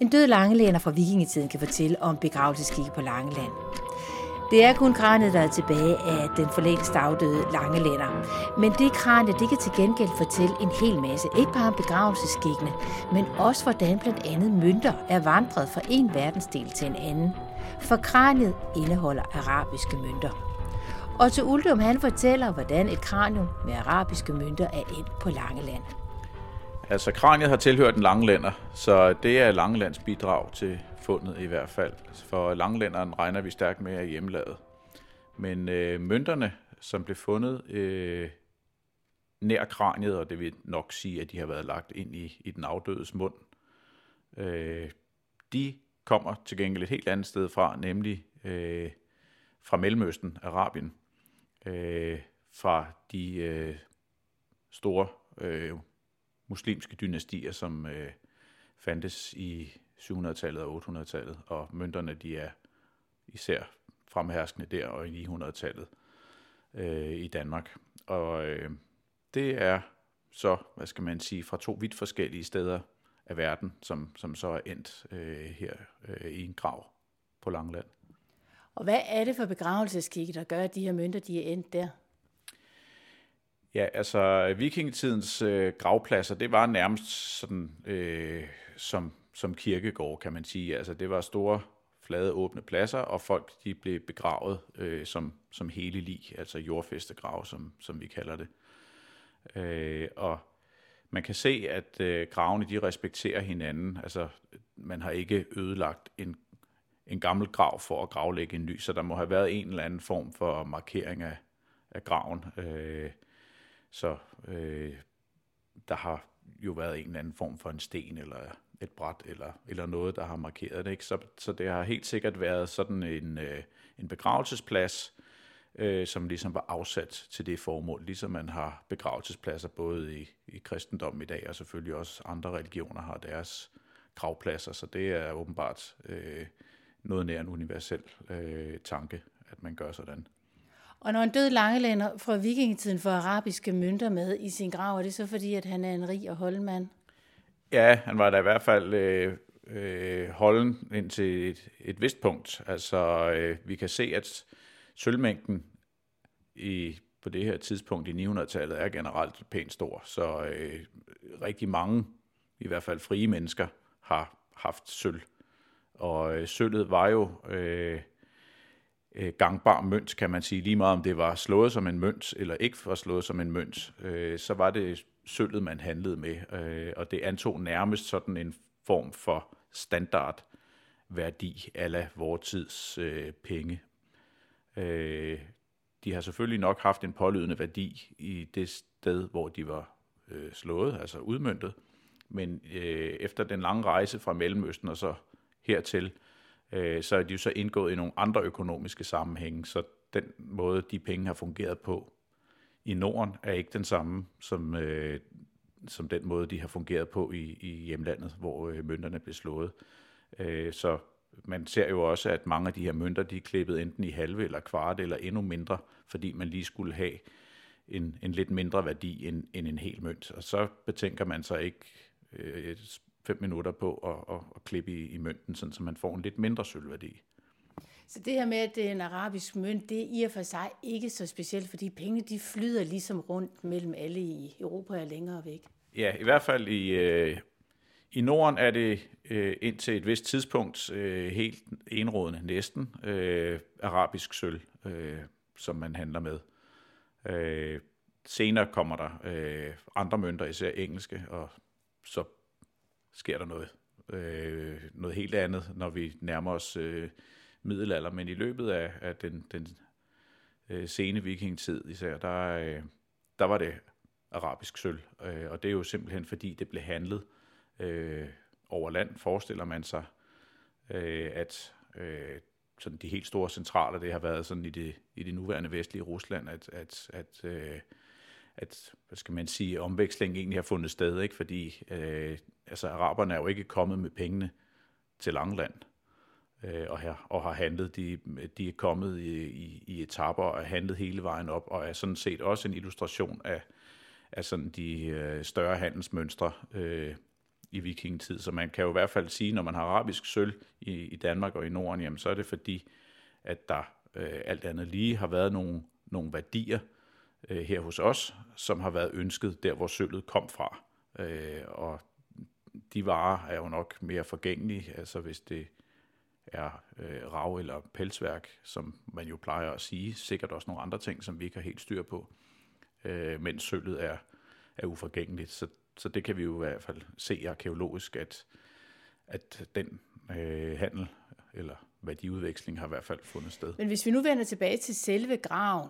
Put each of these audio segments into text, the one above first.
En død langelænder fra vikingetiden kan fortælle om begravelseskikke på Langeland. Det er kun kraniet, der er tilbage af den forlængst afdøde langelænder. Men det kranie, det kan til gengæld fortælle en hel masse. Ikke bare om begravelseskikkene, men også hvordan blandt andet mønter er vandret fra en verdensdel til en anden. For kraniet indeholder arabiske mønter. Og til Uldum han fortæller, hvordan et kranium med arabiske mønter er ind på Langeland. Altså kraniet har tilhørt en langlænder, så det er langlands bidrag til fundet i hvert fald. For langlænderen regner vi stærkt med at hjemladet. Men øh, mønterne, som blev fundet øh, nær kraniet, og det vil nok sige, at de har været lagt ind i, i den afdødes mund, øh, de kommer til gengæld et helt andet sted fra, nemlig øh, fra Mellemøsten, Arabien, øh, fra de øh, store øh, muslimske dynastier, som øh, fandtes i 700-tallet og 800-tallet, og mønterne de er især fremherskende der og i 900-tallet øh, i Danmark. Og øh, det er så, hvad skal man sige, fra to vidt forskellige steder af verden, som, som så er endt øh, her øh, i en grav på Langland. Og hvad er det for begravelseskikke, der gør, at de her mønter de er endt der? Ja, altså vikingetidens øh, gravpladser, det var nærmest sådan øh, som, som kirkegård, kan man sige. Altså det var store, flade, åbne pladser, og folk de blev begravet øh, som, som hele lig, altså jordfæstegrav, som, som vi kalder det. Øh, og man kan se, at øh, gravene de respekterer hinanden. Altså man har ikke ødelagt en, en gammel grav for at gravlægge en ny, så der må have været en eller anden form for markering af, af graven. Øh, så øh, der har jo været en eller anden form for en sten eller et bræt eller, eller noget, der har markeret det. Ikke? Så, så det har helt sikkert været sådan en, øh, en begravelsesplads, øh, som ligesom var afsat til det formål, ligesom man har begravelsespladser både i, i kristendommen i dag, og selvfølgelig også andre religioner har deres gravpladser, så det er åbenbart øh, noget nær en universel øh, tanke, at man gør sådan. Og når en død langelænder fra vikingetiden får arabiske mønter med i sin grav, er det så fordi, at han er en rig og holdmand? Ja, han var da i hvert fald øh, øh, holden indtil et, et vist punkt. Altså, øh, vi kan se, at sølvmængden i, på det her tidspunkt i 900-tallet er generelt pænt stor. Så øh, rigtig mange, i hvert fald frie mennesker, har haft sølv. Og øh, sølvet var jo... Øh, øh, gangbar mønt, kan man sige, lige meget om det var slået som en mønt, eller ikke var slået som en mønt, øh, så var det sølvet, man handlede med, øh, og det antog nærmest sådan en form for standard værdi ala vores tids øh, penge. Øh, de har selvfølgelig nok haft en pålydende værdi i det sted, hvor de var øh, slået, altså udmyndtet, men øh, efter den lange rejse fra Mellemøsten og så hertil, øh, så er de jo så indgået i nogle andre økonomiske sammenhænge, så den måde, de penge har fungeret på i Norden, er ikke den samme som, øh, som den måde, de har fungeret på i, i hjemlandet, hvor øh, mønterne blev slået. Øh, så man ser jo også, at mange af de her mønter, de er klippet enten i halve eller kvart eller endnu mindre, fordi man lige skulle have en, en lidt mindre værdi end, end en hel mønt. Og så betænker man sig ikke øh, fem minutter på at, at, at klippe i, i mønten, sådan, så man får en lidt mindre sølvværdi. Så det her med, at det er en arabisk mønt, det er i og for sig ikke så specielt, fordi pengene de flyder ligesom rundt mellem alle i Europa og længere væk. Ja, i hvert fald i, øh, i Norden er det øh, indtil et vist tidspunkt øh, helt enrådende næsten øh, arabisk sølv, øh, som man handler med. Øh, senere kommer der øh, andre mønter, især engelske, og så sker der noget, øh, noget helt andet, når vi nærmer os øh, middelalder. Men i løbet af, af den, den øh, sene vikingetid især, der, øh, der var det arabisk sølv. Øh, og det er jo simpelthen fordi, det blev handlet øh, over land, forestiller man sig, øh, at øh, sådan de helt store centraler, det har været sådan i det, i det nuværende vestlige Rusland, at, at, at, øh, at hvad skal man sige, omveksling egentlig har fundet sted, ikke? fordi øh, altså araberne er jo ikke kommet med pengene til Langland øh, og, her, og har handlet. De, de er kommet i, i, i etaper og har handlet hele vejen op, og er sådan set også en illustration af, af sådan de øh, større handelsmønstre øh, i vikingetid. Så man kan jo i hvert fald sige, når man har arabisk sølv i, i Danmark og i Norden, jamen så er det fordi, at der øh, alt andet lige har været nogle, nogle værdier øh, her hos os, som har været ønsket der, hvor sølvet kom fra. Øh, og de varer er jo nok mere forgængelige, altså hvis det er øh, rav- eller pelsværk, som man jo plejer at sige. Sikkert også nogle andre ting, som vi ikke har helt styr på, øh, mens sølvet er, er uforgængeligt. Så, så det kan vi jo i hvert fald se arkeologisk, at, at den øh, handel eller værdiudveksling har i hvert fald fundet sted. Men hvis vi nu vender tilbage til selve graven,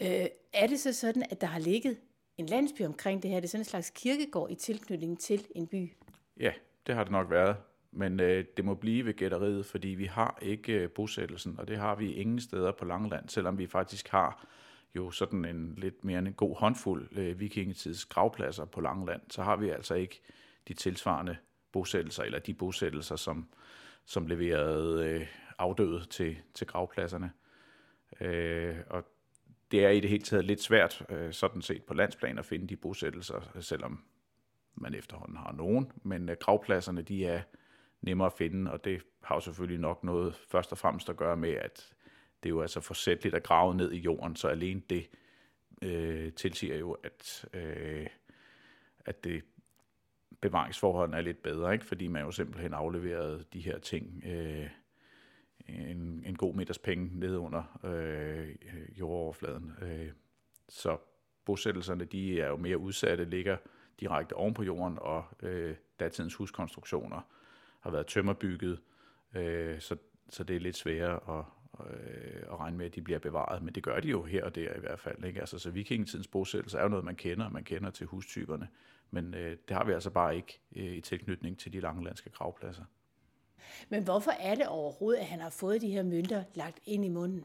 øh, er det så sådan, at der har ligget en landsby omkring det her? Det sådan en slags kirkegård i tilknytning til en by? Ja, det har det nok været. Men øh, det må blive ved gætteriet, fordi vi har ikke øh, bosættelsen, og det har vi ingen steder på Langeland, selvom vi faktisk har jo sådan en lidt mere en god håndfuld øh, vikingetids gravpladser på Langeland, så har vi altså ikke de tilsvarende bosættelser, eller de bosættelser, som, som leverede øh, afdøde til, til gravpladserne. Øh, og det er i det hele taget lidt svært, øh, sådan set på landsplan, at finde de bosættelser, selvom man efterhånden har nogen, men øh, gravpladserne, de er nemmere at finde, og det har jo selvfølgelig nok noget først og fremmest at gøre med, at det er jo altså forsætteligt at grave ned i jorden, så alene det øh, tilsiger jo, at, øh, at det bevaringsforholdene er lidt bedre, ikke? fordi man jo simpelthen afleverede de her ting øh, en, en god meters penge ned under øh, jordoverfladen. Øh, så bosættelserne de er jo mere udsatte, ligger direkte oven på jorden, og øh, datidens huskonstruktioner har været tømmerbygget, øh, så, så det er lidt sværere at, øh, at regne med, at de bliver bevaret, men det gør de jo her og der i hvert fald. Ikke? Altså, så vikingetidens bosættelse er jo noget, man kender, man kender til hustyperne, men øh, det har vi altså bare ikke øh, i tilknytning til de langlandske gravpladser. Men hvorfor er det overhovedet, at han har fået de her mønter lagt ind i munden?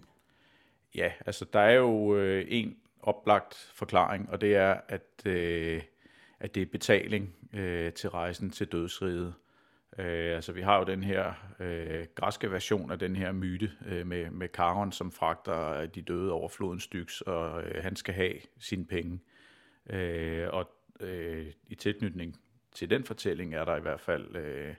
Ja, altså der er jo øh, en oplagt forklaring, og det er, at, øh, at det er betaling øh, til rejsen til dødsriget. Øh, altså vi har jo den her øh, græske version af den her myte øh, med, med Karon, som fragter de døde over floden Styx, og øh, han skal have sine penge. Øh, og øh, i tilknytning til den fortælling er der i hvert fald øh,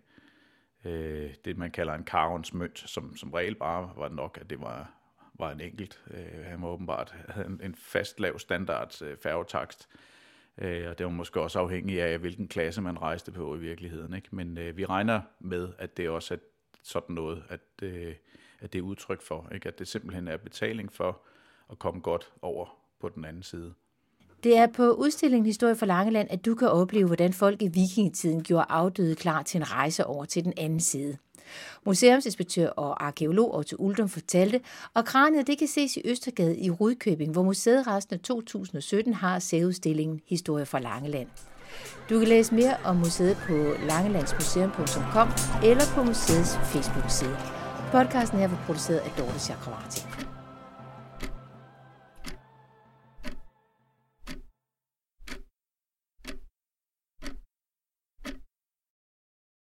øh, det, man kalder en Karons mønt, som som regel bare var nok, at det var, var en enkelt. Øh, han var åbenbart havde en, en fast lav standard øh, færgetakst, øh, og det var måske også afhængig af, hvilken klasse man rejste på i virkeligheden. Ikke? Men øh, vi regner med, at det også er sådan noget, at, øh, at det er udtryk for, ikke? at det simpelthen er betaling for at komme godt over på den anden side. Det er på udstillingen Historie for Langeland, at du kan opleve, hvordan folk i vikingetiden gjorde afdøde klar til en rejse over til den anden side. Museumsinspektør og arkeolog Otto Uldum fortalte, og kraniet det kan ses i Østergade i Rudkøbing, hvor museet resten af 2017 har særudstillingen Historie fra Langeland. Du kan læse mere om museet på langelandsmuseum.com eller på museets Facebook-side. Podcasten her var produceret af Dorte Chakravarti.